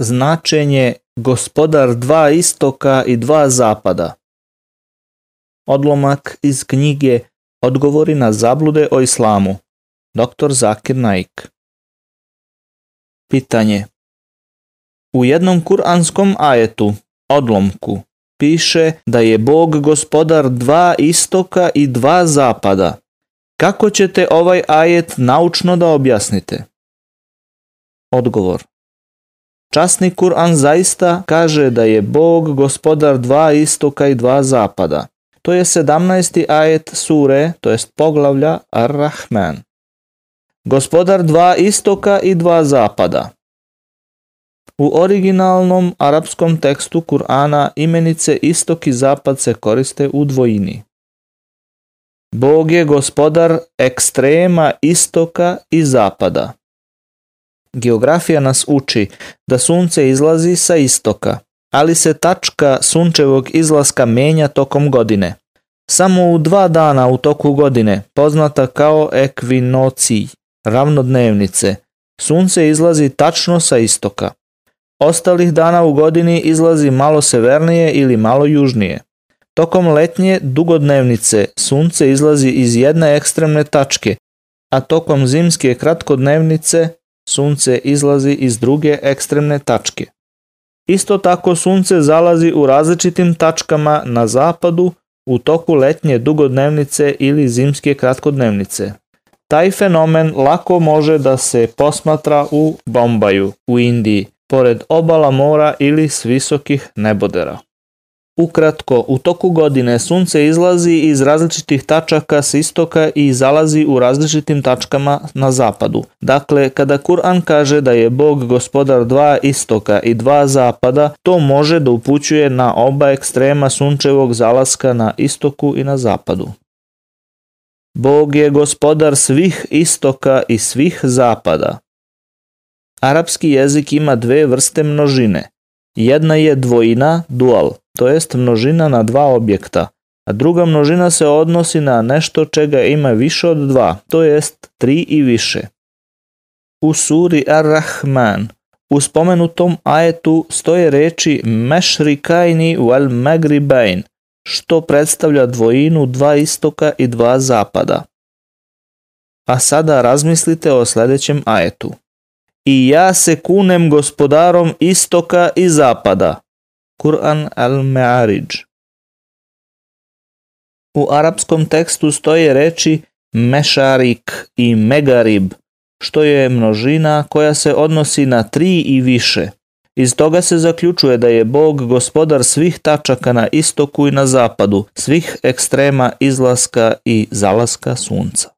značenje gospodar dva istoka i dva zapada. Odlomak iz knjige Odgovori na zablude o islamu. Dr. Zakir Naik. Pitanje. U jednom kuranskom ajetu, odlomku, piše da je Bog gospodar dva istoka i dva zapada. Kako ćete ovaj ajet naučno da objasnite? Odgovor. Časni Kur'an zaista kaže da je Bog gospodar dva istoka i dva zapada. To je 17. ajet sure, to jest poglavlja Ar-Rahman. Gospodar dva istoka i dva zapada. U originalnom arapskom tekstu Kur'ana imenice istok i zapad se koriste u dvojini. Bog je gospodar ekstrema istoka i zapada. Geografija nas uči da sunce izlazi sa istoka, ali se tačka sunčevog izlaska menja tokom godine. Samo u dva dana u toku godine, poznata kao ekvinocij, ravnodnevnice, sunce izlazi tačno sa istoka. Ostalih dana u godini izlazi malo severnije ili malo južnije. Tokom letnje dugodnevnice sunce izlazi iz jedne ekstremne tačke, a tokom zimske kratkodnevnice sunce izlazi iz druge ekstremne tačke. Isto tako sunce zalazi u različitim tačkama na zapadu u toku letnje dugodnevnice ili zimske kratkodnevnice. Taj fenomen lako može da se posmatra u Bombaju u Indiji, pored obala mora ili s visokih nebodera. Ukratko, u toku godine sunce izlazi iz različitih tačaka s istoka i zalazi u različitim tačkama na zapadu. Dakle, kada Kur'an kaže da je Bog gospodar dva istoka i dva zapada, to može da upućuje na oba ekstrema sunčevog zalaska na istoku i na zapadu. Bog je gospodar svih istoka i svih zapada. Arapski jezik ima dve vrste množine. Jedna je dvojina, dual, to jest množina na dva objekta, a druga množina se odnosi na nešto čega ima više od dva, to jest tri i više. U suri Ar-Rahman u spomenutom ajetu stoje reči mešrikajni wal magribajn, što predstavlja dvojinu dva istoka i dva zapada. A sada razmislite o sljedećem ajetu. I ja se kunem gospodarom istoka i zapada, Kur'an al U arapskom tekstu stoje reči mešarik i megarib, što je množina koja se odnosi na tri i više. Iz toga se zaključuje da je Bog gospodar svih tačaka na istoku i na zapadu, svih ekstrema izlaska i zalaska sunca.